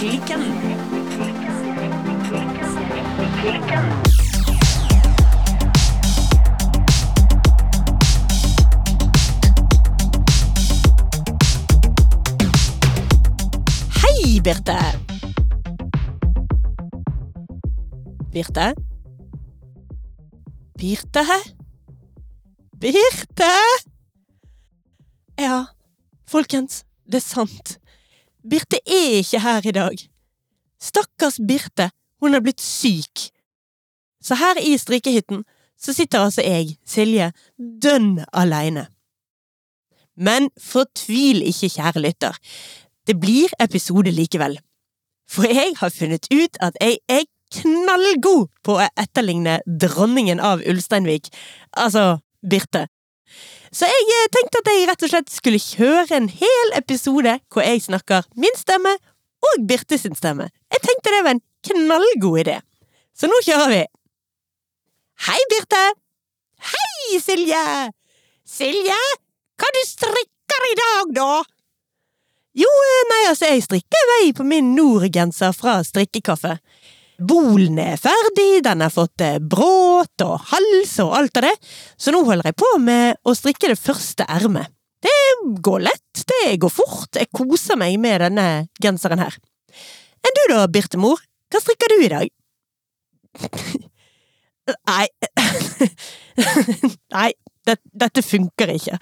Klikken. Hei, Birte. Birte? Birte? Birte? Ja, folkens, det er sant. Birte er ikke her i dag. Stakkars Birte, hun er blitt syk. Så her i strikkehytten så sitter altså jeg, Silje, dønn aleine. Men fortvil ikke, kjære lytter. Det blir episode likevel. For jeg har funnet ut at jeg er knallgod på å etterligne dronningen av Ulsteinvik, altså Birte. Så jeg eh, tenkte at jeg rett og slett skulle kjøre en hel episode hvor jeg snakker min stemme og Birte sin stemme. Jeg tenkte det var en knallgod idé. Så nå kjører vi. Hei, Birte! Hei, Silje! Silje, hva du strikker i dag, da? Jo, eh, nei, altså, jeg strikker vei på min Nord-genser fra strikkekaffe. Bolen er ferdig, den har fått eh, bråt og hals og alt av det, så nå holder jeg på med å strikke det første ermet. Det går lett, det går fort, jeg koser meg med denne genseren her. Enn du da, Birtemor, hva strikker du i dag? Nei Nei, det, dette funker ikke.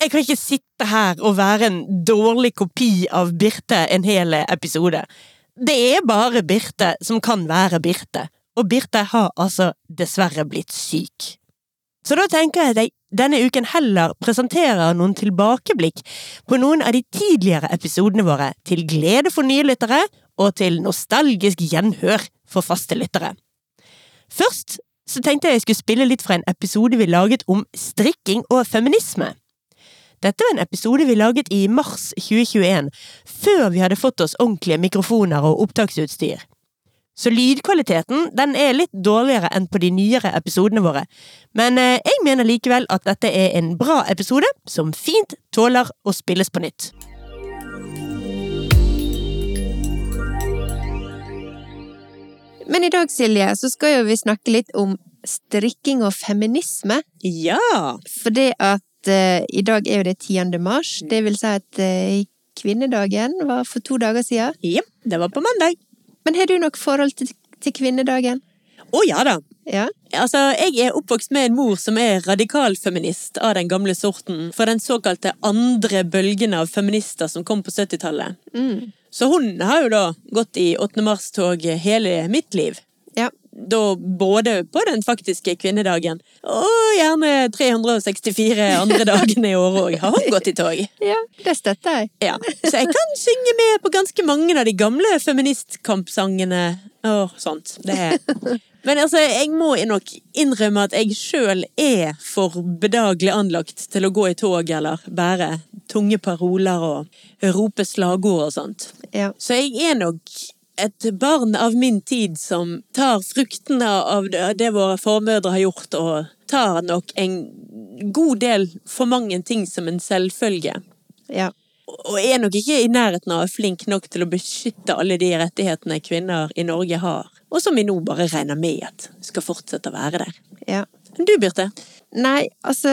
Jeg kan ikke sitte her og være en dårlig kopi av Birte en hel episode. Det er bare Birte som kan være Birte, og Birte har altså dessverre blitt syk. Så da tenker jeg at jeg denne uken heller presenterer noen tilbakeblikk på noen av de tidligere episodene våre, til glede for nye lyttere og til nostalgisk gjenhør for faste lyttere. Først så tenkte jeg jeg skulle spille litt fra en episode vi laget om strikking og feminisme. Dette var en episode vi laget i mars 2021, før vi hadde fått oss ordentlige mikrofoner og opptaksutstyr. Så lydkvaliteten den er litt dårligere enn på de nyere episodene våre, men eh, jeg mener likevel at dette er en bra episode som fint tåler å spilles på nytt. Men i dag, Silje, så skal jo vi snakke litt om strikking og feminisme. Ja! For det at eh, i dag er jo det 10. mars, det vil si at uh, kvinnedagen var for to dager siden. Ja, det var på mandag. Men har du nok forhold til, til kvinnedagen? Å ja da. Ja? Altså, jeg er oppvokst med en mor som er radikalfeminist av den gamle sorten, fra den såkalte andre bølgen av feminister som kom på 70-tallet. Mm. Så hun har jo da gått i 8. mars-tog hele mitt liv. Ja. Da både på den faktiske kvinnedagen, og gjerne 364 andre dagene i året òg, har hun gått i tog. ja, det støtter jeg. Ja, Så jeg kan synge med på ganske mange av de gamle feministkampsangene og sånt. Det men altså, jeg må nok innrømme at jeg sjøl er for bedagelig anlagt til å gå i tog eller bære tunge paroler og rope slagord og sånt. Ja. Så jeg er nok et barn av min tid som tar fruktene av det våre formødre har gjort, og tar nok en god del for mange ting som en selvfølge. ja. Og er nok ikke i nærheten av flink nok til å beskytte alle de rettighetene kvinner i Norge har, og som vi nå bare regner med at skal fortsette å være der. ja. Du, Birte? Nei, altså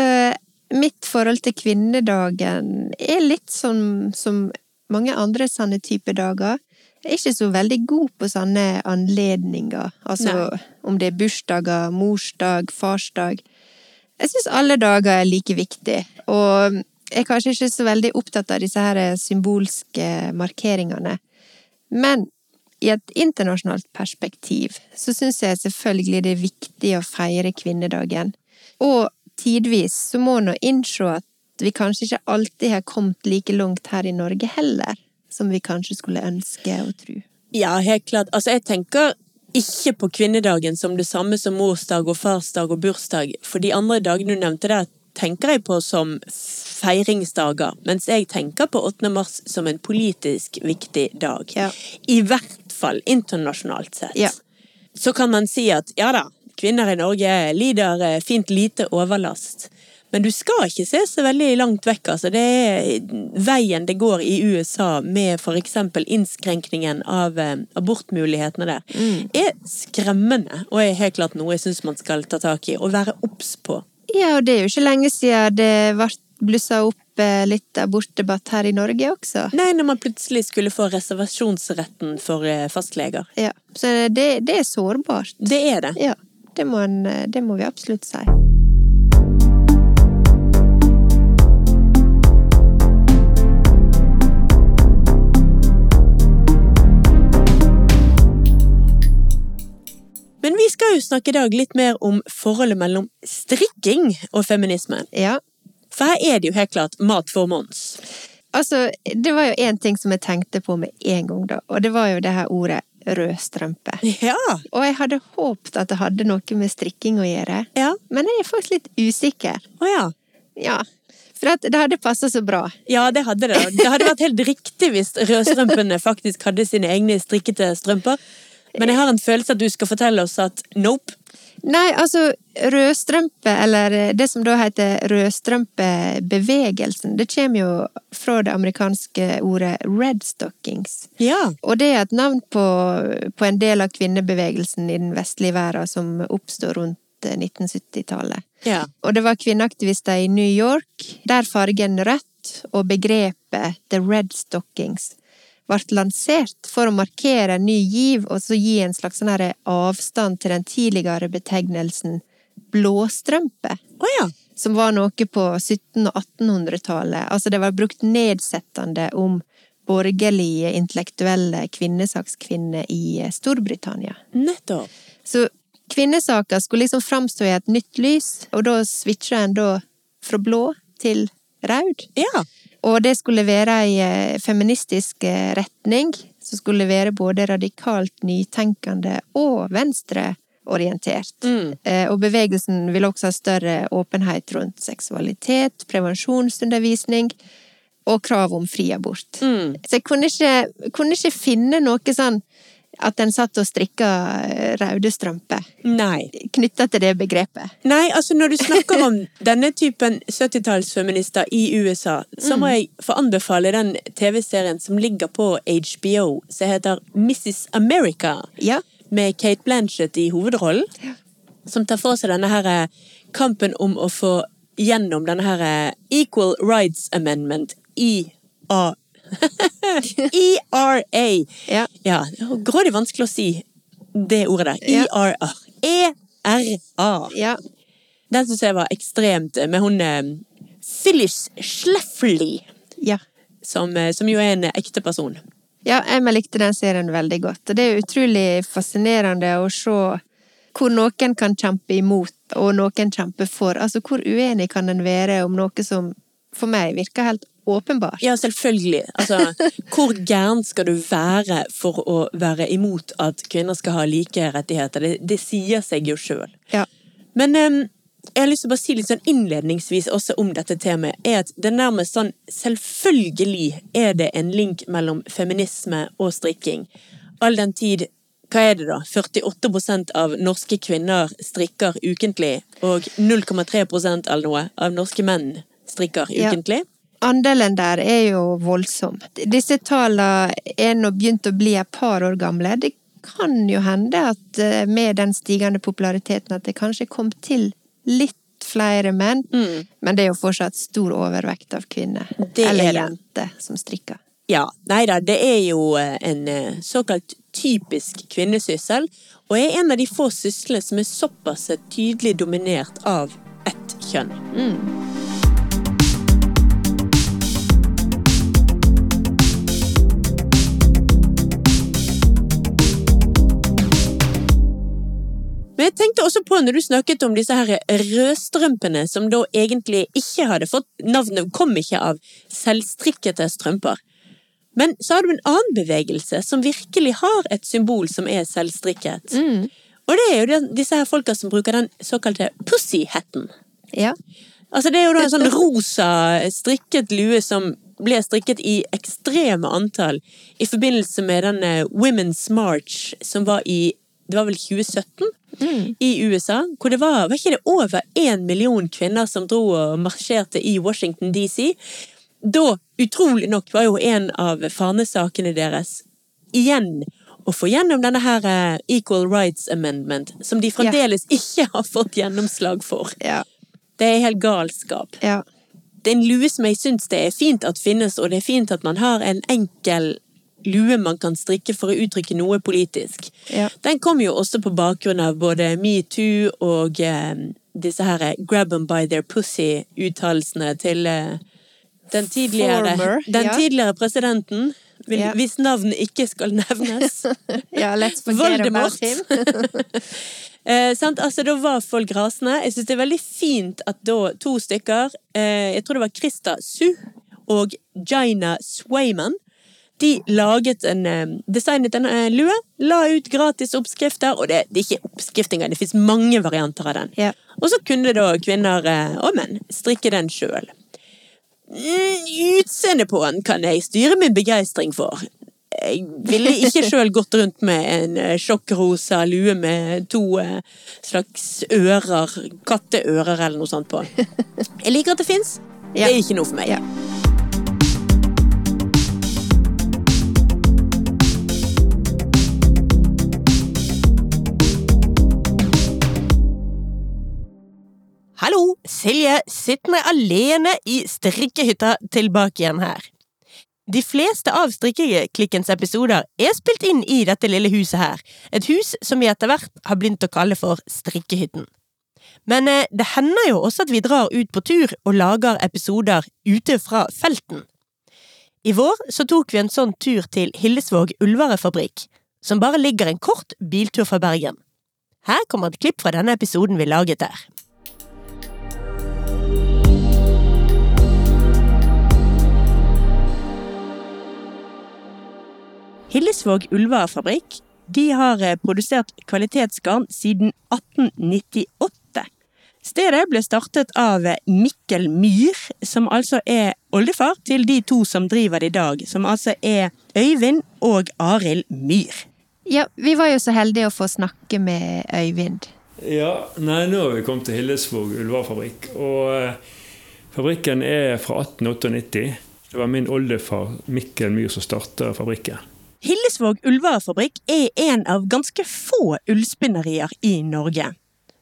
Mitt forhold til kvinnedagen er litt som, som mange andre sånne type dager. Jeg er ikke så veldig god på sånne anledninger. Altså Nei. om det er bursdager, morsdag, farsdag. Jeg syns alle dager er like viktig. Og jeg er kanskje ikke så veldig opptatt av disse her symbolske markeringene. Men i et internasjonalt perspektiv så syns jeg selvfølgelig det er viktig å feire kvinnedagen. Og tidvis så må nå innse at vi kanskje ikke alltid har kommet like langt her i Norge heller, som vi kanskje skulle ønske og tro. Ja, helt klart. Altså, jeg tenker ikke på kvinnedagen som det samme som morsdag og farsdag og bursdag, for de andre dagene du nevnte der, tenker jeg på som feiringsdager, mens jeg tenker på 8. mars som en politisk viktig dag. Ja. I hvert fall internasjonalt sett. Ja. Så kan man si at ja da, kvinner i Norge lider eh, fint lite overlast. Men du skal ikke se så veldig langt vekk, altså. Det er veien det går i USA med eksempel innskrenkningen av eh, abortmulighetene der, er skremmende, og er helt klart noe jeg syns man skal ta tak i og være obs på. Ja, og det er jo ikke lenge siden det ble blussa opp eh, litt abortdebatt her i Norge også. Nei, når man plutselig skulle få reservasjonsretten for eh, fastleger. Ja, så det, det er sårbart. Det er det. Ja, det må, en, det må vi absolutt si. Men vi skal jo snakke i dag litt mer om forholdet mellom strikking og feminisme. Ja, For her er det jo helt klart mat for Mons. altså, det var jo én ting som jeg tenkte på med en gang, da, og det var jo det her ordet rødstrømpe. Ja. Og jeg hadde håpet at det hadde noe med strikking å gjøre, Ja. men jeg er faktisk litt usikker. Å ja. Ja, for at det hadde passa så bra. Ja, det hadde det. Det hadde vært helt riktig hvis rødstrømpene faktisk hadde sine egne strikkete strømper. Men jeg har en følelse at du skal fortelle oss at nope. Nei, altså, rødstrømpe, eller det som da heter rødstrømpebevegelsen, det kommer jo fra det amerikanske ordet red stockings. Ja. Og det er et navn på, på en del av kvinnebevegelsen i den vestlige verden som oppstår rundt 1970-tallet. Ja. Og det var kvinneaktivister i New York, der fargen rødt og begrepet The Red Stockings ble lansert for å markere en ny giv og så gi en slags sånn avstand til den tidligere betegnelsen blåstrømpe, Oh, ja. som var noe på 1700- og 1800-tallet. Altså det var brukt nedsettende om borgerlige, intellektuelle kvinnesakskvinner i Storbritannia. Nettopp. Så kvinnesaker skulle liksom framstå i et nytt lys, og da switcha en da fra blå til rød. Ja. Og det skulle være ei eh, feministisk eh, retning, som skulle være både radikalt nytenkende og venstreorientert. Mm. Eh, Og bevegelsen ville også ha større åpenhet rundt seksualitet, prevensjonsundervisning og krav om fri abort. Mm. Så jeg kunne ikke, kunne ikke finne noe sånn at en satt og strikka eh, røde strømper Nei. knytta til det begrepet. Nei, altså når du snakker om denne typen 70-tallsfeminister i USA, så må jeg få anbefale den TV-serien som ligger på HBO, som heter Mrs. America, Ja. med Kate Blanchett i hovedrollen. Som tar for seg denne her eh, kampen om å få gjennom denne her eh, Equal Rights Amendment, IA. ERA. Ja. Ja, grådig vanskelig å si det ordet der. ERA. E-R-A. ja. Den syns jeg var ekstremt med hun eh, Phyllis Schleffley, Ja. som, eh, som jo er en ekte person. Ja, jeg likte den serien veldig godt, og det er utrolig fascinerende å se hvor noen kan kjempe imot, og noen kjempe for. Altså, hvor uenig kan en være om noe som for meg virker helt åpenbart? Ja, selvfølgelig. Altså, hvor gæren skal du være for å være imot at kvinner skal ha like rettigheter? Det, det sier seg jo sjøl. Ja. Men um, jeg har lyst til å bare si litt sånn innledningsvis også om dette temaet, er at det er nærmest sånn Selvfølgelig er det en link mellom feminisme og strikking. All den tid hva er det da? 48% av norske kvinner strikker ukentlig, og 0,3 eller noe av norske menn strikker Ja. Andelen der er jo voldsom. Disse tallene er nå begynt å bli et par år gamle. Det kan jo hende at eh, med den stigende populariteten at det kanskje kom til litt flere menn, men det er jo fortsatt stor overvekt av kvinner. Det er eller jenter som strikker. Ja, nei da, det er jo eh, en eh, såkalt typisk kvinnesyssel, og er en av de få syslene som er såpass tydelig dominert av ett kjønn. Men jeg tenkte også på når du snakket om disse her rødstrømpene, som da egentlig ikke hadde fått navnet, kom ikke av selvstrikkete strømper. Men så har du en annen bevegelse som virkelig har et symbol som er selvstrikket. Og det er jo disse her folka som bruker den såkalte pussy-hatten. Ja. Altså det er jo da en sånn rosa strikket lue som ble strikket i ekstreme antall i forbindelse med den eh, Women's March som var i det var vel 2017, Mm. i USA, hvor det var, var ikke det over én million kvinner som dro og marsjerte i Washington DC. Da, utrolig nok, var jo en av fanesakene deres igjen å få gjennom denne her eh, Equal Rights Amendment, som de fremdeles ikke har fått gjennomslag for. Yeah. Det er helt galskap. Yeah. Det er en lue som jeg syns det er fint at finnes, og det er fint at man har en enkel lue man kan strikke for å uttrykke noe politisk. Ja. Den kom jo også på bakgrunn av både metoo og eh, disse her eh, grab them by their pussy-uttalelsene til eh, den tidligere, Former, den ja. tidligere presidenten, vil- Ja. hvis navn ikke skal nevnes. ja, let's Voldemort. him. Eh, sant? Altså, da var folk rasende. Jeg syns det er veldig fint at da to stykker, eh, jeg tror det var Krista Su og Gina Swayman, de laget en, eh, designet en eh, lue, la ut gratis oppskrifter, og det, det er ikke oppskrift engang, det fins mange varianter av den. Ja. Og så kunne da kvinner eh, og menn strikke den sjøl. Mm, Utseendet på den kan jeg styre min begeistring for. Jeg ville ikke sjøl gått rundt med en sjokkrosa lue med to slags ører, katteører eller noe sånt på. Jeg liker at det fins. Det er ikke noe for meg. Ja. Hallo, Silje sittende alene i strikkehytta tilbake igjen her. De fleste av Strikkeklikkens episoder er spilt inn i dette lille huset her, et hus som vi etter hvert har begynt å kalle for Strikkehytten. Men eh, det hender jo også at vi drar ut på tur og lager episoder ute fra felten. I vår så tok vi en sånn tur til Hillesvåg ullvarefabrikk, som bare ligger en kort biltur fra Bergen. Her kommer et klipp fra denne episoden vi laget der. Hillesvåg ullvarefabrikk de har eh, produsert kvalitetsgarn siden 1898. Stedet ble startet av eh, Mikkel Myhr, som altså er oldefar til de to som driver det i dag, som altså er Øyvind og Arild Myhr. ja, vi var jo så heldige å få snakke med Øyvind. Ja, nei, nå har vi kommet til Hillesvåg ullvarefabrikk. Og eh, fabrikken er fra 1898. Det var min oldefar Mikkel Myhr som starta fabrikken. Hillesvåg ullvarefabrikk er en av ganske få ullspinnerier i Norge.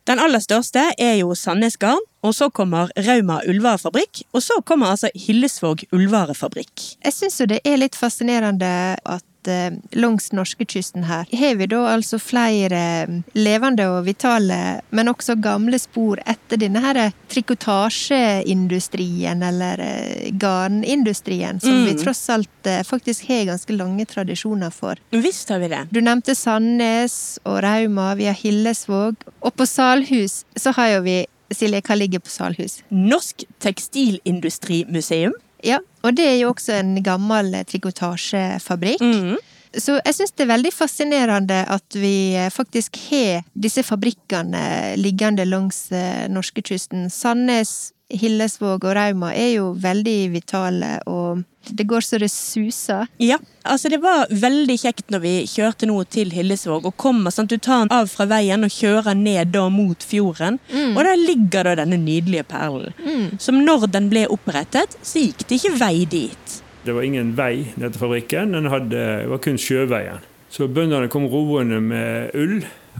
Den aller største er jo Sandnes Garn, og så kommer Rauma ullvarefabrikk, og så kommer altså Hillesvåg ullvarefabrikk. Jeg syns jo det er litt fascinerende at eh, langs norskekysten her har vi da altså flere eh, levende og vitale, men også gamle spor etter denne her trikotasjeindustrien, eller eh, garnindustrien, som vi Mm. tross alt eh, faktisk har ganske lange tradisjoner for. Visst har vi det. Du nevnte Sandnes og Rauma, vi har Hillesvåg. Og på Salhus så har jo vi Silje, hva ligger på Salhus? Norsk Tekstilindustrimuseum. Ja, og det er jo også en gammel trikotasjefabrikk. Mm. Så jeg syns det er veldig fascinerende at vi eh, faktisk har disse fabrikkene liggende langs eh, norskekysten. Sandnes, Hillesvåg og Rauma er jo veldig vitale, og det går så det suser. Ja, altså det var veldig kjekt når vi kjørte nå til Hillesvåg og kommer, sant, du tar den av fra veien og kjører ned da mot fjorden, og der ligger da denne nydelige perlen. Som når den ble opprettet, så gikk det ikke vei dit. Det var ingen vei ned til fabrikken, den hadde, det var kun sjøveien. Så bøndene kom roende med ull,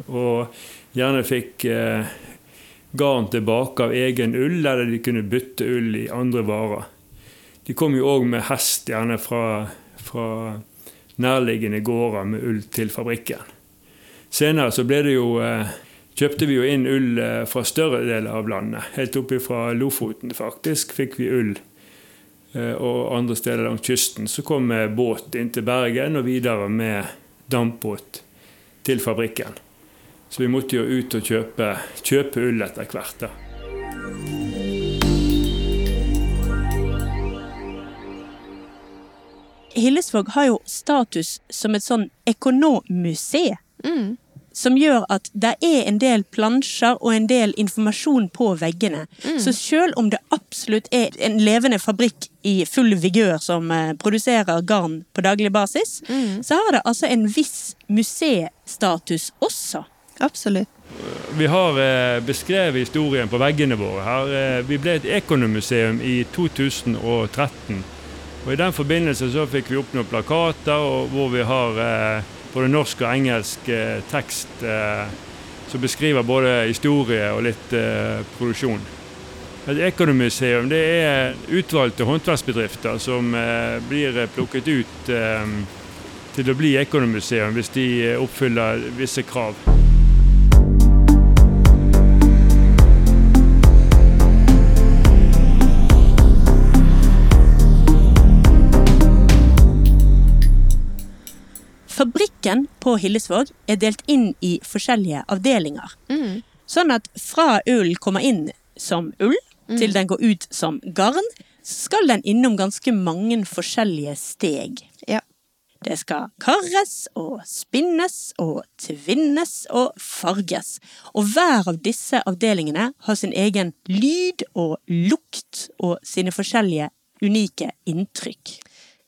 og gjerne fikk eh, garn tilbake av egen ull, eller de kunne bytte ull i andre varer. De kom jo òg med hest, gjerne fra, fra nærliggende gårder med ull til fabrikken. Senere så ble det jo eh, kjøpte vi jo inn ull eh, fra større deler av landet. Helt oppi fra Lofoten faktisk fikk vi ull. Eh, Og andre steder langs kysten. Så kom eh, båt inn til Bergen og videre med dampbåt til fabrikken. Så vi måtte jo ut og kjøpe, kjøpe ull etter hvert. da. Hillesvåg har jo status som et sånn ekonommuseum. Mm. Som gjør at det er en del plansjer og en del informasjon på veggene. Så selv om det absolutt er en levende fabrikk i full vigør som eh, produserer garn på daglig basis, så har det altså en viss museestatus også. Absolutt. Vi har eh, beskrevet historien på veggene våre her. Eh, vi ble et ekonomuseum i 2013. Og I den forbindelse så fikk vi opp noen plakater hvor vi har eh, både norsk og engelsk eh, tekst eh, som beskriver både historie og litt eh, produksjon. Et ekonomiseum det er utvalgte håndverksbedrifter som blir plukket ut til å bli ekonomiseum hvis de oppfyller visse krav. Fabrikken på Hillesvåg er delt inn i forskjellige avdelinger. Mm. Sånn at fra ullen kommer inn som ull, til den går ut som garn, skal den innom ganske mange forskjellige steg. Ja. Det skal karres og spinnes og tvinnes og farges. Og hver av disse avdelingene har sin egen lyd og lukt og sine forskjellige unike inntrykk.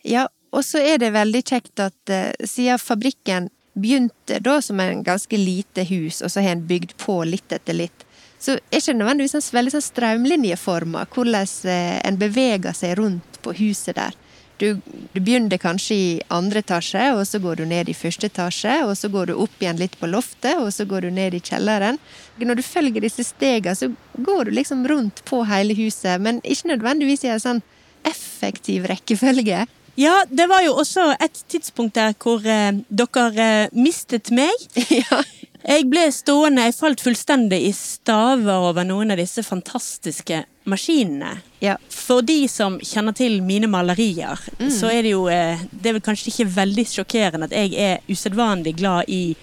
Ja, og så er det veldig kjekt at uh, siden fabrikken begynte da som en ganske lite hus, og så har en bygd på litt etter litt, så er ikke nødvendigvis en veldig sånn strømlinjeforma hvordan uh, en beveger seg rundt på huset der. Du, du begynner kanskje i andre etasje, og så går du ned i første etasje, og så går du opp igjen litt på loftet, og så går du ned i kjelleren. Når du følger disse stegene, så går du liksom rundt på hele huset, men ikke nødvendigvis i en sånn effektiv rekkefølge. Ja, det var jo også et tidspunkt der hvor eh, dere eh, mistet meg. ja. Jeg ble stående, jeg falt fullstendig i staver over noen av disse fantastiske maskinene. Ja. For de som kjenner til mine malerier, så er det jo eh, Det er vel kanskje ikke veldig sjokkerende at jeg er usedvanlig glad i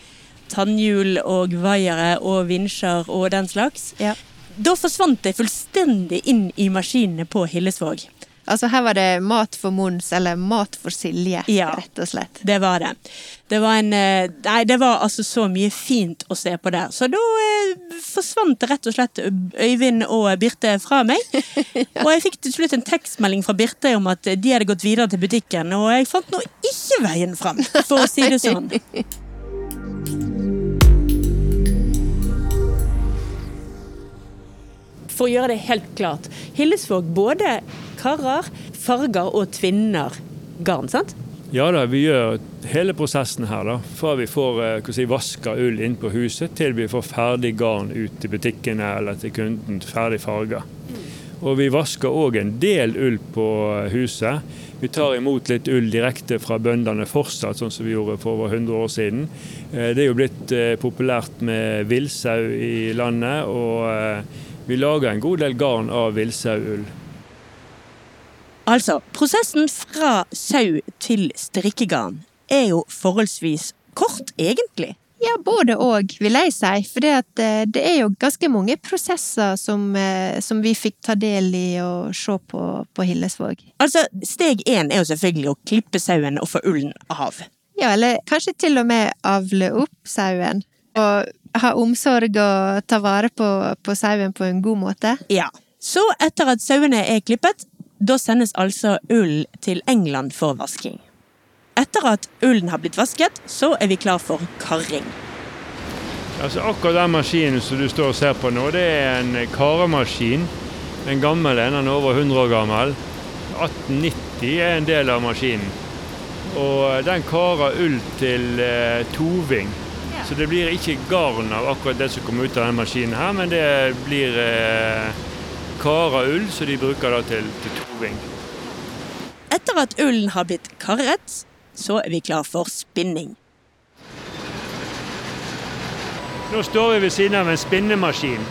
tannhjul og vaiere og vinsjer og den slags. ja. Da forsvant jeg fullstendig inn i maskinene på Hillesvåg. Altså her var det mat for Mons, eller mat for Silje, Ja. rett og slett. Det var det. Det var en eh, Nei, det var altså så mye fint å se på der. Så da eh, forsvant rett og slett Øyvind og Birte fra meg. Og jeg fikk til slutt en tekstmelding fra Birte om at de hadde gått videre til butikken, og jeg fant nå ikke veien fram, for å si det sånn. For å gjøre det helt klart. Hillesvåg både karrer, farger og tvinner garn, sant? Ja da, vi gjør hele prosessen her, da. Fra vi får eh, si, vaska ull inn på huset, til vi får ferdig garn ut til butikkene eller til kunden, ferdig farga. Og vi vasker òg en del ull på eh, huset. Vi tar imot litt ull direkte fra bøndene fortsatt, sånn som vi gjorde for over 100 år siden. Eh, Det er jo blitt populært med villsau i landet, og vi lager en god del garn av villsauull. Altså, prosessen fra sau til strikkegarn er jo forholdsvis kort, egentlig. Ja, både og, vil jeg si. For det, eh, det er jo ganske mange prosesser som, eh, som vi fikk ta del i og se på på Hillesvåg. Altså, Steg én er jo selvfølgelig å klippe sauen og få ullen av. Ja, eller kanskje til og med avle opp sauen. Og ha omsorg og ta vare på, på sauen på en god måte. Ja. Så etter at sauene er klippet, da sendes altså ull til England for vasking. Etter at ullen har blitt vasket, så er vi klar for karring. Altså Akkurat den maskinen som du står og ser på nå, det er en karemaskin. En gammel en, den er over 100 år gammel. 1890 er en del av maskinen. Og den karer ull til eh, toving. Så det blir ikke garn av akkurat det som kommer ut av denne maskinen her, men det blir eh, karer ull, så de bruker da til, til toving. Etter at ullen har blitt karret, så er vi klar for spinning. Nå står vi ved siden av en spinnemaskin.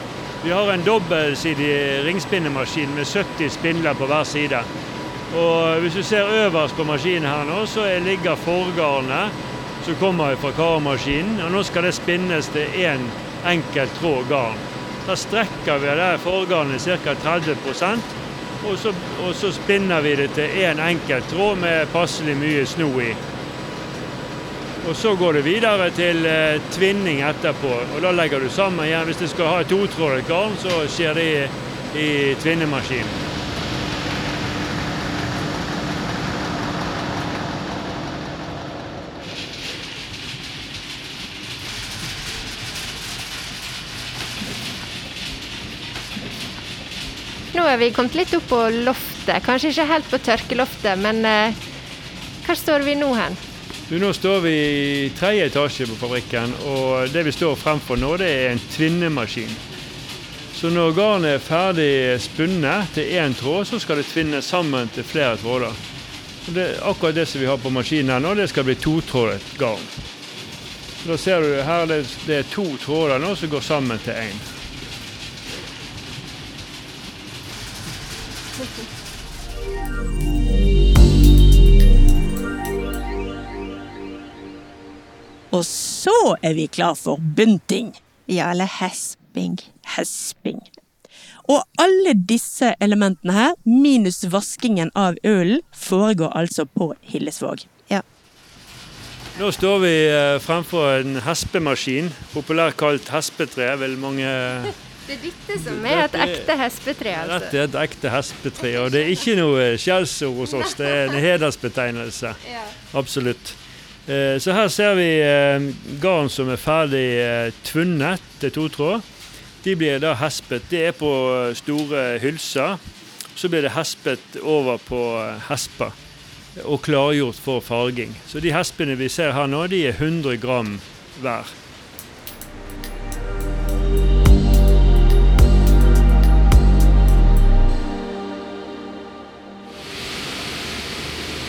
Vi har en dobbeltsidig ringspinnemaskin med 70 spindler på hver side. Og hvis du ser øverst på maskinen her nå, så er- ligger forgarnet som kommer fra karmaskinen. Og nå skal det spinnes til én enkelt tråd garn. Da strekker vi det forgarnet ca. 30 og så, og så spinner vi det til én enkelt tråd med passelig mye sno i. Og så går det videre til eh, tvinning etterpå. Og da legger du sammen igjen. Hvis du skal ha et totrådet garn, så skjer det i, i tvinnemaskinen. Er vi kommet litt opp på loftet. Kanskje ikke helt på tørkeloftet, men eh, hvor står vi nå hen? Du, nå står vi i tredje etasje på fabrikken, og det vi står fremfor nå, det er en tvinnemaskin. Så når garnet er ferdig spunnet til én tråd, så skal det tvinnes sammen til flere tråder. Og det er akkurat det som vi har på maskinen her nå, det skal bli totrådet garn. Da ser du her det, det er to tråder nå som går sammen til én. Og så er vi klar for bunting. Ja, eller hesping. Hesping. Og alle disse elementene her, minus vaskingen av ølen, foregår altså på Hillesvåg. Ja. Nå står vi eh, fremfor en hespemaskin, populært kalt hespetre, Vel mange Det er dette som er et ekte hespetre, altså. Dette er et ekte hespetre, og det er ikke noe skjellsord hos oss, det er en hedersbetegnelse. Absolutt. Eh, Så her ser vi eh, garn som er ferdig eh, tvunnet til totråd. De blir da hespet. Det er på store hylser. Så blir det hespet over på hesper og klargjort for farging. Så de hespene vi ser her nå, de er 100 gram hver.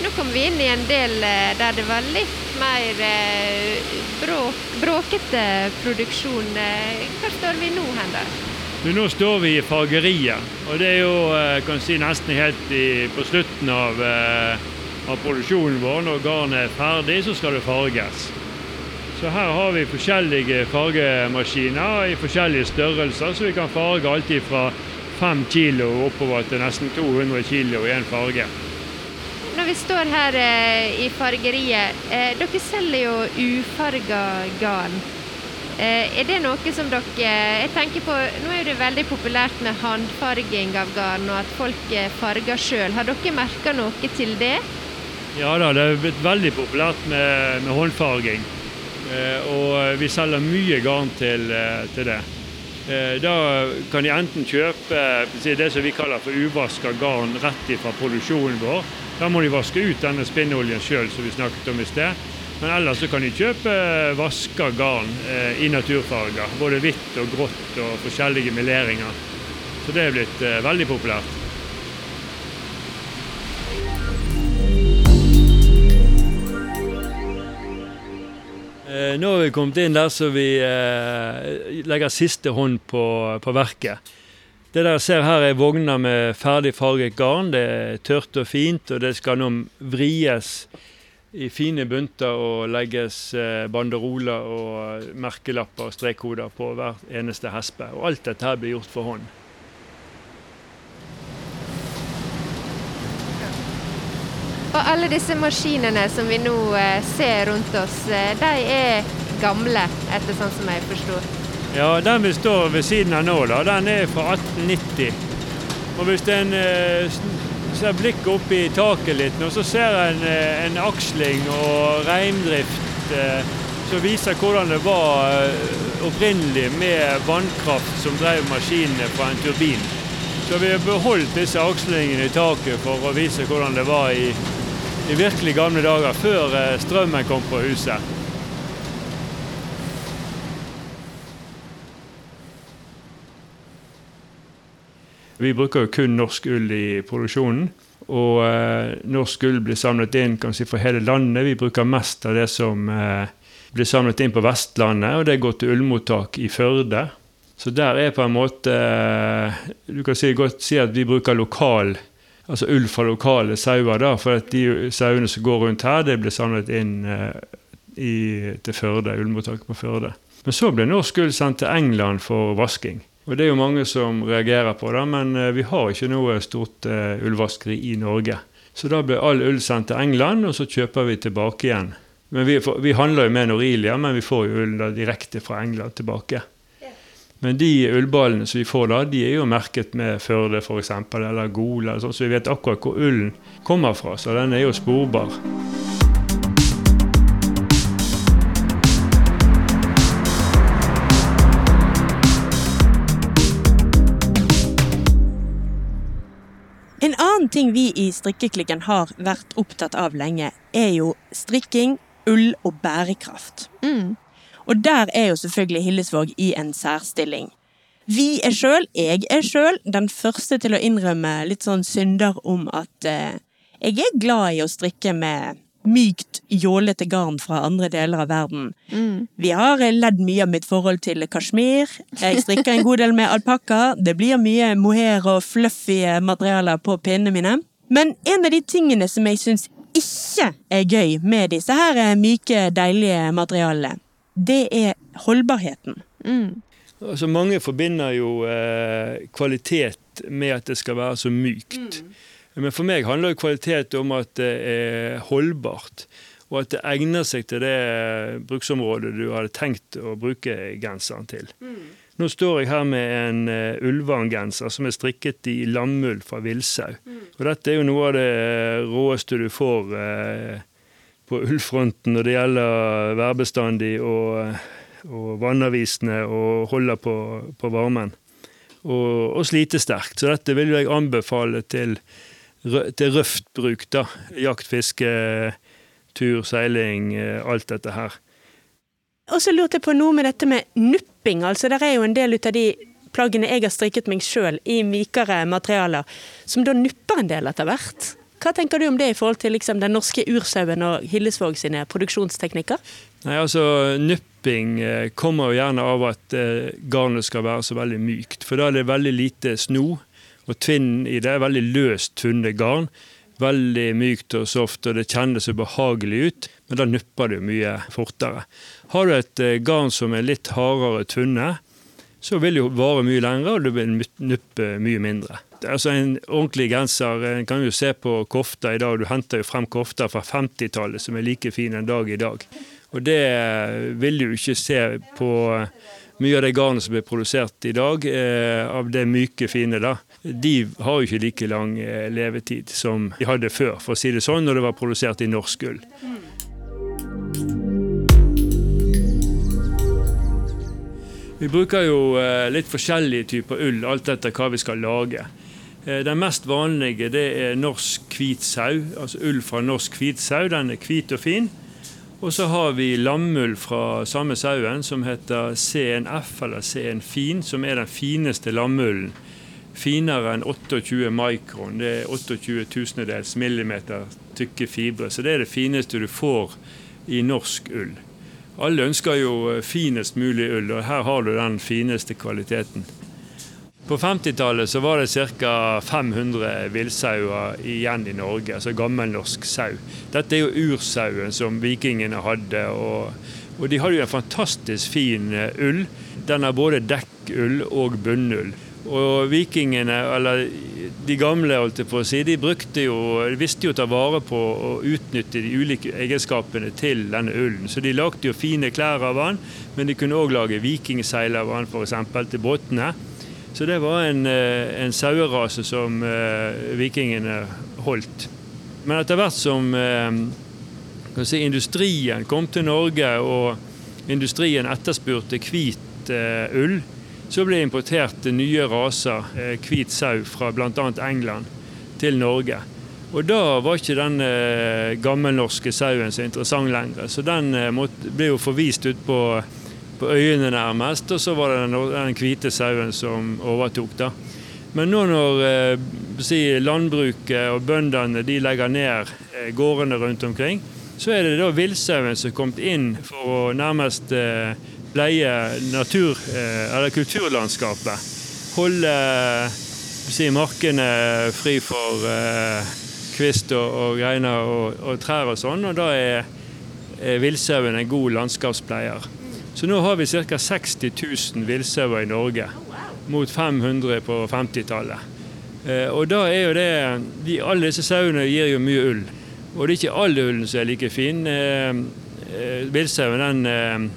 Nå kom vi inn i en del der det var litt mer eh, bråk, bråkete produksjon. Eh, Hvor står vi nå hen, da? Nå står vi i fargeriet, og det er jo eh, kan si, nesten helt i, på slutten av, av produksjonen vår. Når garnet er ferdig, så skal det farges. Så her har vi forskjellige fargemaskiner i forskjellige størrelser, så vi kan farge alltid fra 5 kilo oppover til nesten 200 kilo i en farge. Når vi står her eh, i fargeriet, eh, dere selger jo ufarga garn. Eh, er det noe som dere Jeg tenker på, Nå er det veldig populært med håndfarging av garn, og at folk eh, farger sjøl. Har dere merka noe til det? Ja da, det er blitt veldig populært med, med håndfarging. Eh, og vi selger mye garn til, eh, til det. Da kan de enten kjøpe det som vi kaller for uvaska garn rett fra produksjonen vår. Da må de vaske ut denne spinnoljen sjøl, som vi snakket om i sted. Men ellers så kan de kjøpe eh, vaska garn eh, i naturfarger. Både hvitt og grått og forskjellige meleringer. Så det er blitt eh, veldig populært. Nå har vi kommet inn der så vi legger siste hånd på, på verket. Det dere ser her er vogner med ferdig farget garn. Det er tørt og fint, og det skal nå vries i fine bunter og legges eh, banderoler og merkelapper og strekkoder på hver eneste hespe. Og alt dette her blir gjort for hånd. Og alle disse maskinene som vi nå eh, ser rundt oss, eh, de er gamle, etter sånn som jeg forstår. Ja, Den vi står ved siden av nå, da, den er fra 1890. Og hvis en eh, ser blikket opp i taket litt nå, så ser en eh, en aksling og reindrift eh, som viser hvordan det var eh, opprinnelig med vannkraft som drev maskinene fra en turbin. Så vi har beholdt disse akslingene i taket for å vise hvordan det var i, i virkelig gamle dager, før eh, strømmen kom på huset. Vi bruker jo kun norsk ull i produksjonen. Og eh, norsk ull blir samlet inn kan si, for hele landet. Vi bruker mest av det som eh, blir samlet inn på Vestlandet, og det går til ullmottak i Førde. Så der er på en måte eh, Du kan si, godt si at vi bruker lokal altså ull fra lokale sauer, da, for at de sauene som går rundt her, det blir samlet inn eh, i, til Førde, ullmottaket på Førde. Men så ble norsk ull sendt til England for vasking. Og det er jo mange som reagerer på det, men eh, vi har ikke noe stort uh, ullvaskeri i Norge. Så da ble all ull sendt til England, og så kjøper vi tilbake igjen. Men vi, får, vi handler jo med Norilia, men vi får jo ull direkte fra England tilbake. Men de ullballene som vi får da, de er jo merket med Førde f.eks., eller Gol, eller sånn, så vi vet akkurat hvor ullen kommer fra. Så den er jo sporbar. Ting vi i Strikkeklikken har vært opptatt av lenge, er jo strikking, ull og bærekraft. Mm. Og der er jo selvfølgelig Hillesvåg i en særstilling. Vi er sjøl, jeg er sjøl, den første til å innrømme litt sånn synder om at eh, jeg er glad i å strikke med mykt, jålete garn fra andre deler av verden. Mm. Vi har ledd mye av mitt forhold til kasjmir. Jeg strikker en god del med alpakka. Det blir mye mohair og fluffy materialer på pinnene mine. Men en av de tingene som jeg syns ikke er gøy med disse her myke, deilige materialene, det er holdbarheten. Mm. Altså Mange forbinder jo eh, kvalitet med at det skal være så mykt. Men for meg handler jo kvalitet om at det er holdbart. Og at det egner seg til det bruksområdet du hadde tenkt å bruke genseren til. Nå står jeg her med en uh, Ulvang-genser som er strikket i lammull fra villsau. Og dette er jo noe av det råeste du får uh, på ullfronten når det gjelder værbestandig og, og vannavvisende og holder på, på varmen. Og, og slitesterkt. Så dette vil jeg anbefale til, til røft bruk. da. Jakt, fiske, tur, seiling, eh, alt dette her. Og så lurte jeg på noe med dette med nupping. Altså, der er jo en del ut av de plaggene jeg har strikket meg sjøl i mykere materialer, som da nupper en del etter hvert. Hva tenker du om det i forhold til liksom, den norske ursauen og Hillesvåg sine produksjonsteknikker? Nei, altså Nupping eh, kommer jo gjerne av at eh, garnet skal være så veldig mykt. For da er det veldig lite sno, og tvinn i det er veldig løst funnet garn. Veldig mykt og soft, og det kjennes så behagelig ut, men da nupper det mye fortere. Har du et eh, garn som er litt hardere tvunnet, så vil det jo vare mye lengre, og du vil nuppe mye mindre. Altså En ordentlig genser en kan jo se på kofta i dag. Du henter jo frem kofter fra 50-tallet som er like fine en dag i dag. Og det vil du ikke se på mye av det garnet som blir produsert i dag, eh, av det myke, fine. da. De har jo ikke like lang eh, levetid som de hadde før, for å si det sånn, når det var produsert i norsk ull. Vi bruker jo eh, litt forskjellige typer ull, alt etter hva vi skal lage. Den mest vanlige det er norsk hvit sau, altså ull fra norsk hvit sau. Den er hvit og fin. Og så har vi lammull fra samme sauen som heter CNF, eller CN Fin, som er den fineste lammullen. Finere enn 28 mikron. Det er 28 tusendels millimeter tykke fibre. Så det er det fineste du får i norsk ull. Alle ønsker jo finest mulig ull, og her har du den fineste kvaliteten. På 50-tallet så var det ca. 500 villsauer igjen i Norge, altså gammelnorsk sau. Dette er jo ursauen som vikingene hadde, og, og de hadde jo en fantastisk fin eh, ull. Den har både dekkull og bunnull. Og vikingene, eller de gamle, holdt jeg på å si, de brukte jo, visste jo å ta vare på og utnytte de ulike egenskapene til denne ullen. Så de lagde jo fine klær av den, men de kunne òg lage vikingseil av den, f.eks. til båtene. Så det var en, eh, en sauerase som eh, vikingene holdt. Men etter hvert som eh, si, industrien kom til Norge, og industrien etterspurte hvit ull, så ble det importert nye raser hvit sau fra bl.a. England til Norge. Og da var ikke den gammelnorske sauen så interessant lenger, så den ble jo forvist ut på på øyene nærmest, og så var det den, den hvite sauen som overtok. da. Men nå når eh, si, landbruket og bøndene de legger ned eh, gårdene rundt omkring, så er det da villsauen som er kommet inn for å nærmest eh, pleie natur, eh, eller kulturlandskapet. Holde si, markene fri for eh, kvist og, og greiner og, og trær og sånn, og da er, er villsauen en god landskapspleier. Så nå har vi ca. 60 000 villsauer i Norge, mot 500 på 50-tallet. Eh, og da er jo det de, Alle disse sauene gir jo mye ull. Og det er ikke all ullen som er like fin. Eh, eh, villsauen den,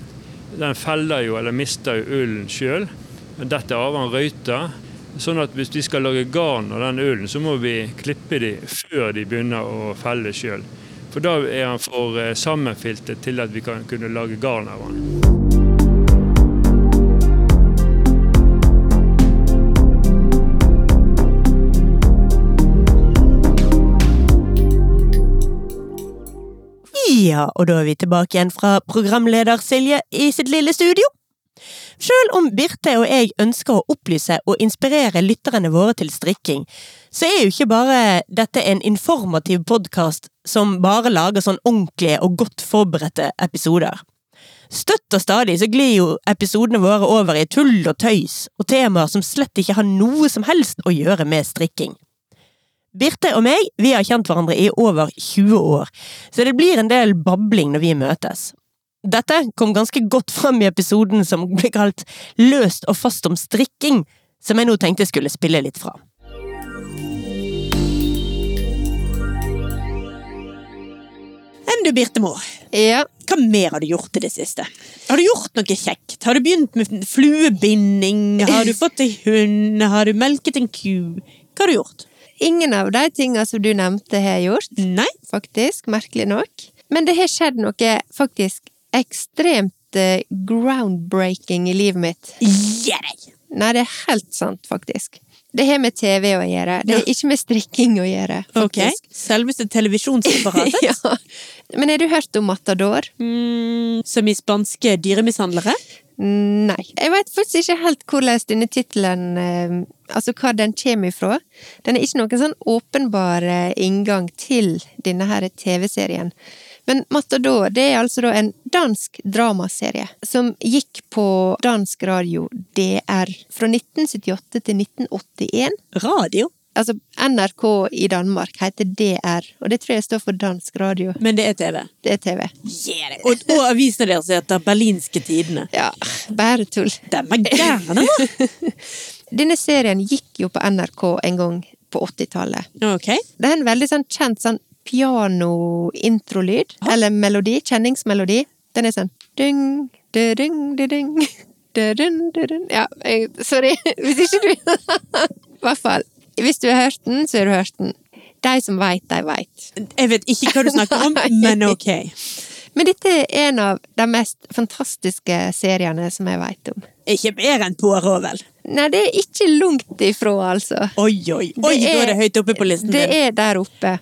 den feller jo, eller mister jo ullen sjøl. Detter av han røyter. Sånn at hvis vi skal lage garn av den ullen, så må vi klippe de før de begynner å felle sjøl. For da er han for sammenfiltet til at vi kan kunne lage garn av han. Ja, og da er vi tilbake igjen fra programleder Silje i sitt lille studio. Selv om Birte og jeg ønsker å opplyse og inspirere lytterne våre til strikking, så er jo ikke bare dette en informativ podkast som bare lager sånn ordentlige og godt forberedte episoder. Støtt og stadig så glir jo episodene våre over i tull og tøys og temaer som slett ikke har noe som helst å gjøre med strikking. Birte og meg vi har kjent hverandre i over 20 år, så det blir en del babling når vi møtes. Dette kom ganske godt frem i episoden som ble kalt Løst og fast om strikking, som jeg nå tenkte skulle spille litt fra. Enn du, Birte Moe, Ja. hva mer har du gjort i det siste? Har du gjort noe kjekt? Har du begynt med fluebinding? Har du fått deg hund? Har du melket en ku? Hva har du gjort? Ingen av de tinga som du nevnte, har jeg gjort. Nei? Faktisk. Merkelig nok. Men det har skjedd noe faktisk ekstremt eh, groundbreaking i livet mitt. Yeah. Nei, det er helt sant, faktisk. Det har med TV å gjøre. Det har ikke med strikking å gjøre, faktisk. Okay. selveste televisjonsapparatet? ja. Men har du hørt om Matador? mm, som i spanske dyremishandlere? Nei. Jeg vet faktisk ikke helt hvordan denne tittelen eh, Altså hva den kommer ifra. Den er ikke noen sånn åpenbar eh, inngang til denne her TV-serien. Men Matador det er altså da en dansk dramaserie som gikk på dansk radio DR fra 1978 til 1981. Radio? Altså NRK i Danmark heter DR, og det tror jeg står for dansk radio. Men det er TV. Det er TV. Yeah. Og, og avisene deres heter Berlinske Tidene. Ja, bare tull. Den er gærne, da! Denne serien gikk jo på NRK en gang på 80-tallet. Okay. Det er en veldig sånn kjent sånn piano-introlyd, eller melodi, kjenningsmelodi. Den er sånn dung, du-dung, du-dung, du-dun, du-dun. Ja, sorry, hvis ikke du I hvert fall. Hvis du har hørt den, så har du hørt den. De som veit, de veit. Jeg vet ikke hva du snakker om, men ok. Men dette er en av de mest fantastiske seriene som jeg veit om. Ikke mer enn Poirot, vel? Nei, det er ikke langt ifra, altså. Oi, oi, oi, da er det høyt oppe på listen Det din. er der oppe.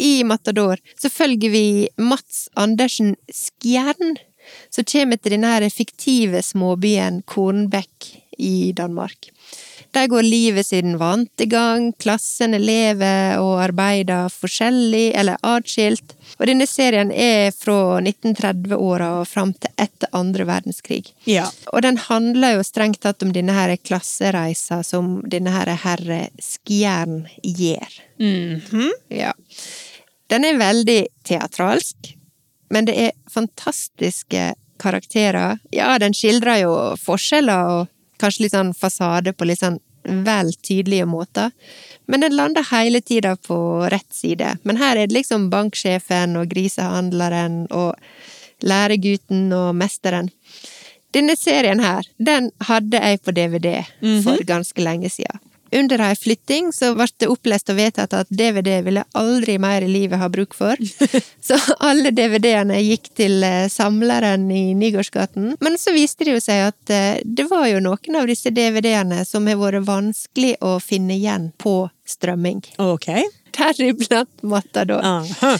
I Matador så følger vi Mats Andersen Skjern, som kommer til denne fiktive småbyen Kornbekk i Danmark. Der går livet sin vante gang, klassene lever og arbeider forskjellig eller atskilt, og denne serien er fra 1930-åra og fram til etter andre verdenskrig. Ja. Og den handler jo strengt tatt om denne her klassereisa som denne her herre Skjern gjør. Mhm. Ja. Den er veldig teatralsk, men det er fantastiske karakterer. Ja, den skildrer jo forskjeller og kanskje litt sånn fasade på litt sånn vel tydelige måter. Men den lander hele tida på rett side. Men her er det liksom banksjefen og grisehandleren og læregutten og mesteren. Denne serien her, den hadde jeg på DVD for ganske lenge siden. Under ei flytting så ble det opplest og vedtatt at DVD ville aldri mer i livet ha bruk for. Så alle DVD-ene gikk til eh, samleren i Nygårdsgaten. Men så viste det jo seg at eh, det var jo noen av disse DVD-ene som har vært vanskelig å finne igjen på strømming. Ok. Deriblant Matador. Aha.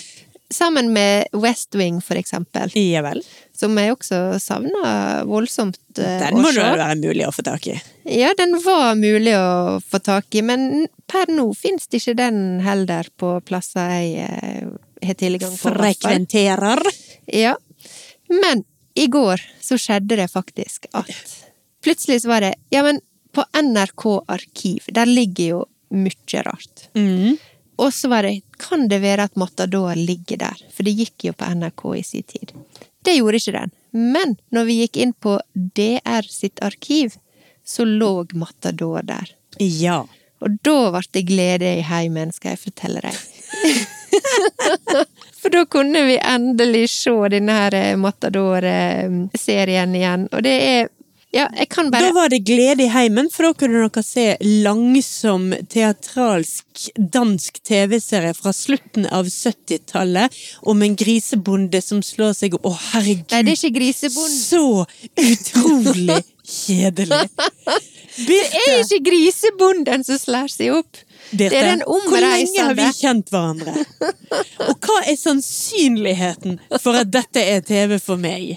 Sammen med West Wing, for eksempel. Ja vel. Som jeg også savna voldsomt eh, Den må det være mulig å få tak i. Ja, den var mulig å få tak i, men per nå finnes det ikke den heller på plasser jeg eh, har tilgang på. Frekventerer. Ja. Men i går så skjedde det faktisk at Plutselig så var det Ja, men på NRK Arkiv, der ligger jo mye rart. Mm. Og så var det Kan det være at Matador ligger der? For det gikk jo på NRK i sin tid. Det gjorde ikke den. Men når vi gikk inn på DR sitt arkiv, så lå Matador der. Ja. Og da ble det glede i heimen, skal jeg fortelle deg. For da kunne vi endelig se denne her eh, Matador-serien igjen. Og det er Ja, bare Da var det glede i heimen, for da kunne dere se langsom teatralsk dansk TV-serie fra slutten av 70-tallet om en grisebonde som slår seg opp. Å, herregud! Nei, det er ikke grisebond. Så utrolig kjedelig! Det er ikke grisebonden som slår seg opp. Birte, Det er den hvor lenge har vi kjent hverandre? Og hva er sannsynligheten for at dette er TV for meg?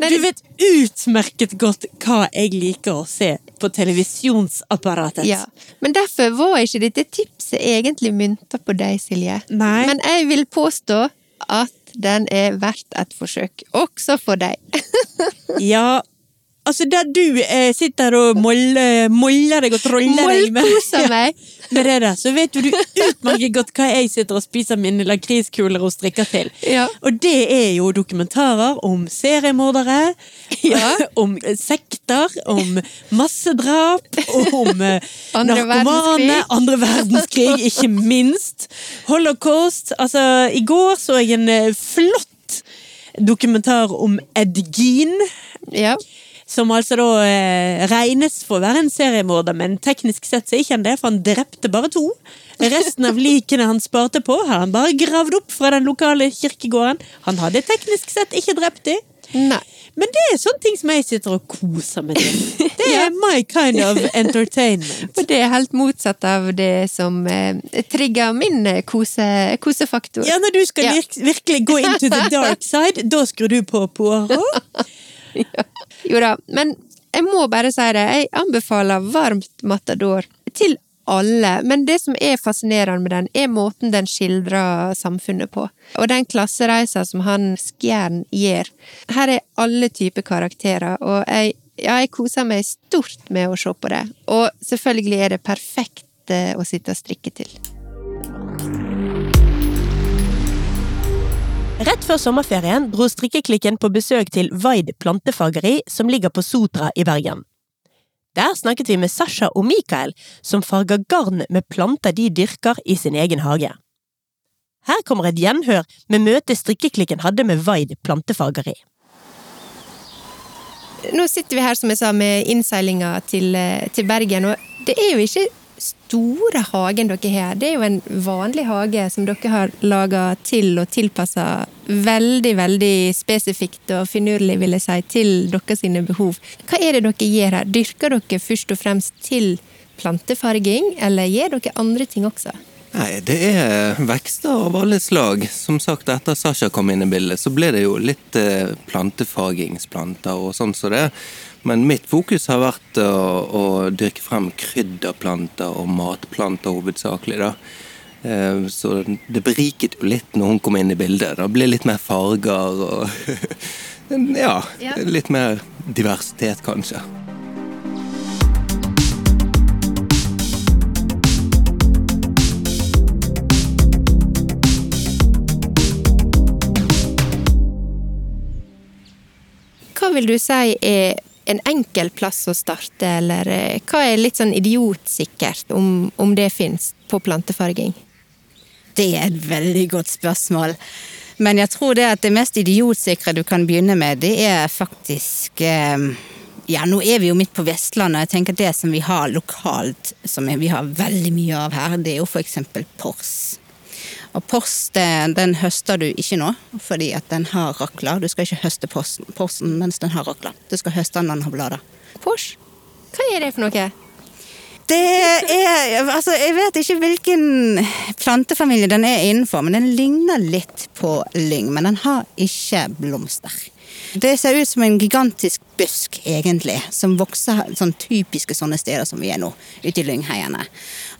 Du vet utmerket godt hva jeg liker å se på televisjonsapparatet. Ja, Men derfor var ikke dette tipset egentlig mynta på deg, Silje. Nei. Men jeg vil påstå at den er verdt et forsøk, også for deg. Ja, altså der du eh, sitter og moller, moller deg og troller deg med, meg. med det der, så vet jo du utmerket godt hva jeg sitter og spiser mine lakriskuler og strikker til. Ja. Og det er jo dokumentarer om seriemordere, Ja. om sekter, om massedrap, om eh, Andre narkomane, andre verdenskrig, ikke minst. Holocaust. Altså, i går så jeg en eh, flott dokumentar om Ed Gein. Ja. Som altså da eh, regnes for å være en seriemorder, men teknisk sett så er ikke han det, for han drepte bare to. Resten av likene han sparte på, har han bare gravd opp fra den lokale kirkegården. Han hadde teknisk sett ikke drept de. Nei. Men det er sånne ting som jeg sitter og koser med. til. Det er my kind of entertainment. Og det er helt motsatt av det som eh, trigger min eh, kose, kosefaktor. Ja, når du skal Ja. virk virkelig gå into the dark side, da skrur du på Poirot. Jo da, men jeg må bare si det. Jeg anbefaler varmt Matador til alle. Men det som er fascinerende med den, er måten den skildrer samfunnet på. Og den klassereisa som han Skjern gjør. Her er alle typer karakterer, og jeg, ja, jeg koser meg stort med å se på det. Og selvfølgelig er det perfekt eh, å sitte og strikke til. Rett før sommerferien dro strikkeklikken på besøk til Vaid plantefageri, som ligger på Sotra i Bergen. Der snakket vi med Sasha og Mikael, som farger garn med planter de dyrker i sin egen hage. Her kommer et gjenhør med møtet strikkeklikken hadde med Vaid plantefageri. Nå sitter vi her, som jeg sa, med innseilinga til, eh, til Bergen, og det er jo ikke store hagen dere har. Det er jo en vanlig hage som dere har laga til og tilpassa veldig, veldig spesifikt og finurlig, vil jeg si, til dere sine behov. Hva er det dere gjør her? Dyrker dere først og fremst til plantefarging, eller gjør dere andre ting også? Nei, det er vekster av alle slag. Som sagt, etter Sasha kom inn i bildet, så ble det jo litt plantefargingsplanter plantefagingsplanter og sånn som det. Men mitt fokus har vært å, å dyrke frem krydderplanter og matplanter hovedsakelig, da. Eh, Så det beriket jo litt når hun kom inn i bildet. Det ble litt mer farger og Ja, litt mer diversitet, kanskje. Hva vil du si er en enkel plass å starte, eller eh, hva er litt sånn idiotsikkert, om, om det fins, på plantefarging? Det er et veldig godt spørsmål. Men jeg tror det at det mest idiotsikre du kan begynne med, det er faktisk eh, Ja, nå er vi jo midt på Vestlandet, og jeg tenker det som vi har lokalt, som vi har veldig mye av her, det er jo eksempel pors. Og pors, den, den høster du ikke nå, fordi at den har rakler. Du skal ikke høste porsen, porsen mens den har rakler. Du skal høste den når den har blader. Pors? Hva er det for noe? Det er Altså, jeg vet ikke hvilken plantefamilie den er innenfor, men den ligner litt på lyng, men den har ikke blomster. Det ser ut som en gigantisk busk, egentlig, som vokser sånn typiske sånne steder som vi er nå, ute i lyngheiene.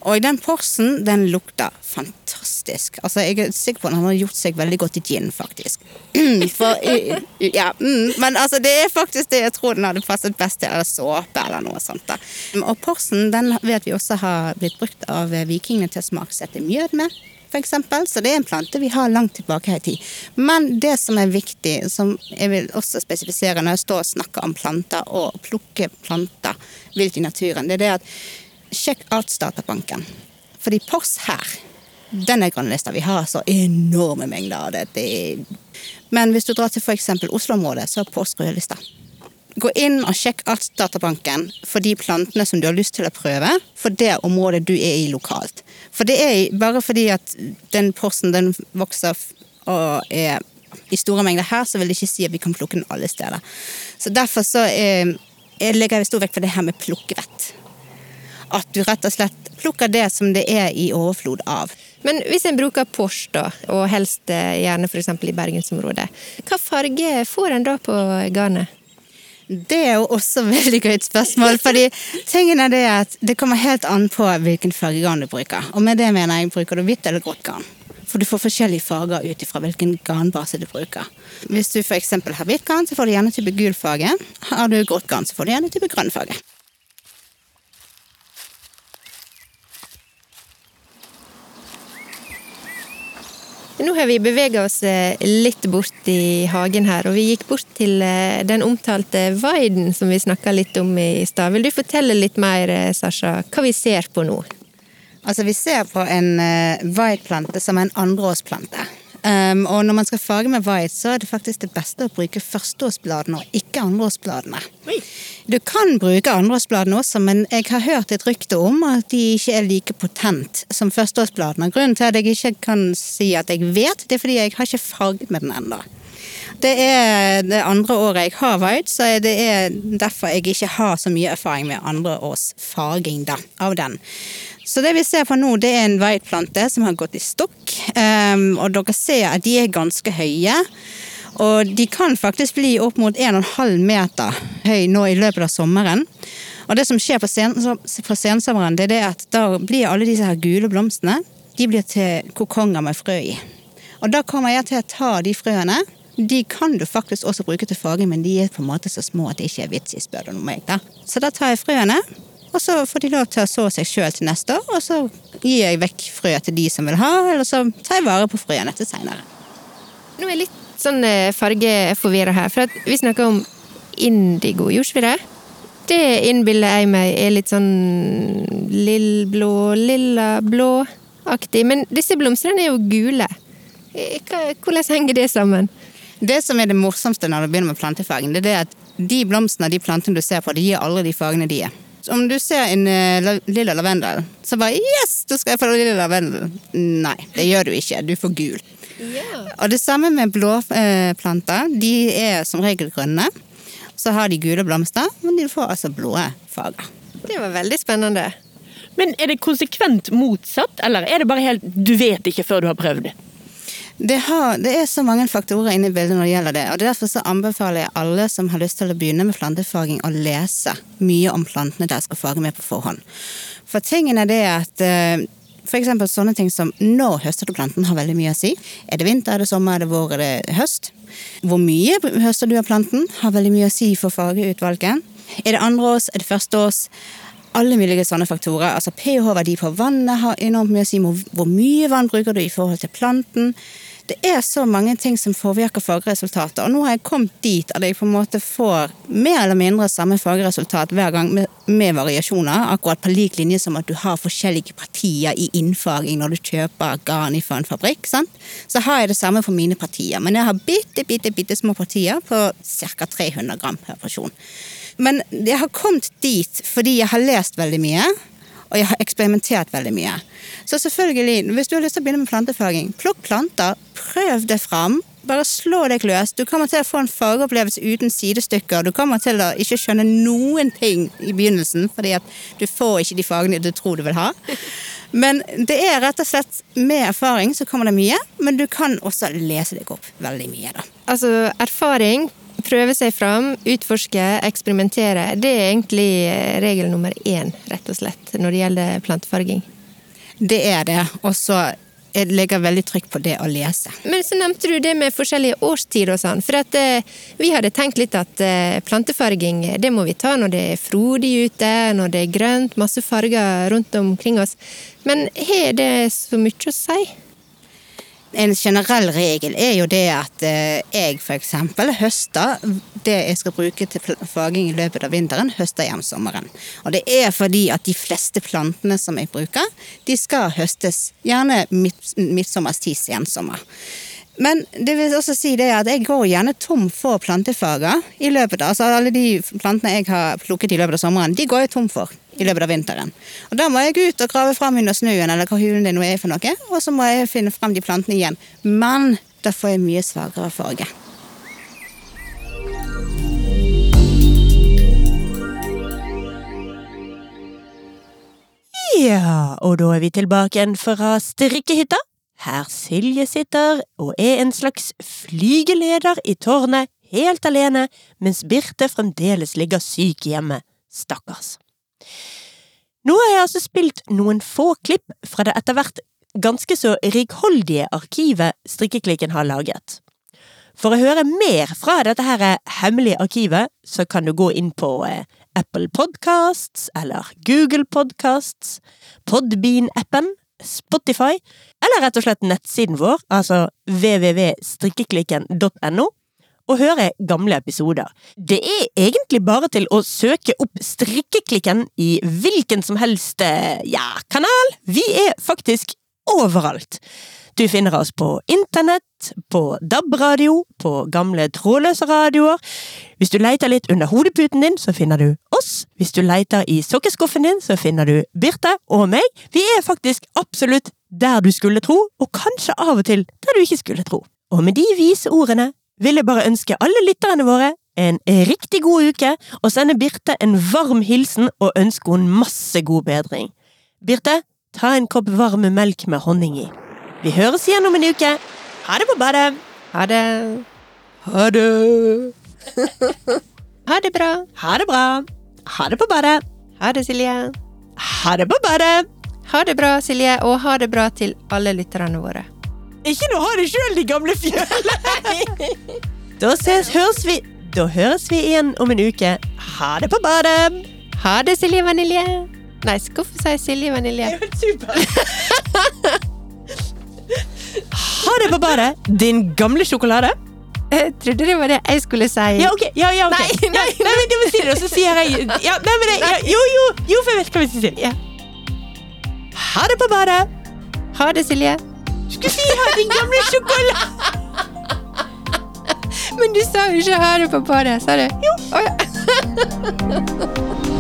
Og den porsen, den lukter fantastisk. Altså, jeg er sikker på at han har gjort seg veldig godt i gin, faktisk. For, ja, mm, men altså, det er faktisk det jeg tror den hadde passet best til, eller såpe eller noe sånt. da. Og porsen, den vet vi også har blitt brukt av vikingene til å smaksette mjød med. For eksempel, så det er en plante vi har langt tilbake i tid. Men det som er viktig, som jeg vil også spesifisere når jeg står og snakker om planter og plukker planter vilt i naturen, det er det at sjekk Artsdatabanken. Fordi pors her, Den er grønnlista. Vi har så enorme mengder av det. Men hvis du drar til f.eks. Oslo-området, så er rødlista. Gå inn og sjekk Artsdatabanken for de plantene som du har lyst til å prøve for det området du er i lokalt. For det er bare fordi at den porsen den vokser og er i store mengder her, så vil det ikke si at vi kan plukke den alle steder. Så derfor så er, jeg legger jeg stor vekt på det her med plukkevett. At du rett og slett plukker det som det er i overflod av. Men hvis en bruker Porsche, da, og helst eh, gjerne f.eks. i bergensområdet, hva farge får en da på garnet? Det er jo også et veldig gøy spørsmål. fordi tingen er det at det kommer helt an på hvilken fargegarn du bruker. Og med det mener jeg bruker du hvitt eller grått garn. For du får forskjellige farger ut ifra hvilken garnbase du bruker. Hvis du f.eks. har hvitt garn, så får du gjerne type gul farge. Har du grått garn, så får du gjerne type grønn farge. Nå har vi bevega oss eh, litt bort i hagen her, og vi gikk bort til eh, den omtalte vaiden som vi snakka litt om i stad. Vil du fortelle litt mer, eh, Sasha, hva vi ser på nå? Altså, vi ser på en vaidplante som er en andreårsplante. Um, og når man skal farge med white, så er det faktisk det beste å bruke førsteårsbladene og ikke andreårsbladene. Du kan bruke andreårsbladene også, men jeg har hørt et rykte om at de ikke er like potent som førsteårsbladene. Grunnen til at jeg ikke kan si at jeg vet, det er fordi jeg har ikke farget med den ennå. Det er det andre året jeg har white, så det er derfor jeg ikke har så mye erfaring med andre års farging da, av den. Så det vi ser på nå, det er en whiteplante som har gått i stokk. Um, og dere ser at de er ganske høye. Og de kan faktisk bli opp mot 1,5 meter høy nå i løpet av sommeren. Og det som skjer på, sen, på sensommeren, det er at da blir alle disse her gule blomstene de blir til kokonger med frø i. Og da kommer jeg til å ta de frøene. De kan du faktisk også bruke til farging, men de er på en måte så små at det ikke er vits i, spør du meg. da. Så da tar jeg frøene, og så får de lov til å så seg sjøl til neste år, og så gir jeg vekk frø til de som vil ha, eller så tar jeg vare på frøene til seinere. Nå er jeg litt sånn eh, fargeforvirra her, for vi snakker om indigo, gjorde vi det? Det innbiller jeg meg er litt sånn lillblå, lilla blå-aktig. Men disse blomstene er jo gule. Eh, hvordan henger det sammen? Det som er det morsomste når du begynner med plantefargen, det er at de blomstene og de plantene du ser på, de gir aldri de fargene de er. Så om du ser en uh, lilla lavendel, så bare Yes, da skal jeg få lilla lavendel. Nei, det gjør du ikke. Du får gul. Yeah. Og det samme med blåplanter. Uh, de er som regel grønne. Så har de gule blomster, men de får altså blå farger. Det var veldig spennende. Men er det konsekvent motsatt, eller er det bare helt du vet ikke før du har prøvd det? Det, har, det, er så mange faktorer inne i bildet når det gjelder det. og Derfor så anbefaler jeg alle som har lyst til å begynne med plantefaging, å lese mye om plantene dere skal fage med på forhånd. For tingen er det at For F.eks. sånne ting som når høster du planten, har veldig mye å si. Er det vinter, er det sommer, er det vår, er det høst? Hvor mye høster du av planten, har veldig mye å si for fargeutvalget. Er det andre års, er det første års? alle mulige sånne faktorer. Altså pH-verdi på vannet har enormt mye å si. Hvor mye vann bruker du i forhold til planten? Det er så mange ting som påvirker fagresultatet, og nå har jeg kommet dit at jeg på en måte får mer eller mindre samme fagresultat hver gang med, med variasjoner, akkurat på lik linje som at du har forskjellige partier i innfaging når du kjøper garn fra en fabrikk. Sant? Så har jeg det samme for mine partier, men jeg har bitte, bitte, bitte små partier på ca. 300 gram per porsjon. Men jeg har kommet dit fordi jeg har lest veldig mye og jeg har eksperimentert veldig mye. Så selvfølgelig, hvis du har lyst til å begynne med plantefaging, plukk planter, prøv det fram. Bare slå deg løs. Du kommer til å få en fargeopplevelse uten sidestykker. Du kommer til å ikke skjønne noen ting i begynnelsen, fordi at du får ikke de fagene du tror du vil ha. Men det er rett og slett med erfaring så kommer det mye, men du kan også lese deg opp veldig mye, da. Altså erfaring prøve seg fram, utforske, eksperimentere. Det er egentlig eh, regel nummer én, rett og slett, når det gjelder plantefarging. Det er det. Og så jeg legger veldig trykk på det å lese. Men så nevnte du det med forskjellige årstider og sånn. For at eh, vi hadde tenkt litt at eh, plantefarging det må vi ta når det er frodig ute, når det er grønt, masse farger rundt omkring oss. Men har det så mye å si? En generell regel er jo det at eh, jeg f.eks. høster det jeg skal bruke til faging i løpet av vinteren, høster jeg om sommeren. Og det er fordi at de fleste plantene som jeg bruker, de skal høstes gjerne midt, midtsommers-tid, sensommer. Men det vil også si det at jeg går gjerne tom for plantefarger i løpet av altså Alle de plantene jeg har plukket i løpet av sommeren, de går jeg tom for i løpet av vinteren. Og Da må jeg ut og grave fram under snøen, eller hva hulen det nå er for noe, og så må jeg finne fram de plantene igjen. Men da får jeg mye svakere farge. Ja, og da er vi tilbake igjen fra strikkehytta. Her Silje sitter og er en slags flygeleder i tårnet helt alene, mens Birte fremdeles ligger syk hjemme. Stakkars. Nå har jeg altså spilt noen få klipp fra det etter hvert ganske så rikholdige arkivet Strikkeklikken har laget. For å høre mer fra dette her hemmelige arkivet, så kan du gå inn på eh, Apple Podcasts eller Google Podcasts, Podbean-appen, Spotify, eller rett og slett nettsiden vår, altså www.strikkeklikken.no, og høre gamle episoder. Det er egentlig bare til å søke opp Strikkeklikken i hvilken som helst eh, ja, kanal. Vi er faktisk overalt. Du finner oss på internett, på DAB-radio, på gamle trådløse radioer. Hvis du leter litt under hodeputen din, så finner du oss. Hvis du leter i sokkeskuffen din, så finner du Birte og meg. Vi er faktisk absolutt der du skulle tro, og kanskje av og til der du ikke skulle tro. Og med de vise ordene vil jeg bare ønske alle lytterne våre en riktig god uke, og sende Birte en varm hilsen og ønske henne masse god bedring. Birte, ta en kopp varm melk med honning i. Vi høres igjen om en uke. Ha det på badet! Ha det. Ha det! Ha det bra. Ha det bra! Ha det på badet! Ha det, Silje. Ha det på badet! Ha det bra, Silje, og ha det bra til alle lytterne våre. Ikke noe ha det sjøl, de gamle fjøle! da ses, høres vi Da høres vi igjen om en uke. Ha det på badet! Ha det, Silje Vanilje. Nei, hvorfor sier jeg Silje Vanilje? Det er helt super. Ha det på badet, din gamle sjokolade. Jeg trodde det var det jeg skulle si. Ja, ok. Ja, ja, okay. Nei, nei, nei, nei, men du må si det, og så sier jeg ja, nei, men det, ja, Jo, jo, jo, for jeg vet hva vi skal si. Ja. Ha det på badet. Ha det, Silje. Du skulle si ha din gamle sjokolade. Men du sa jo ikke ha det på badet, sa du? Jo. Oh, ja.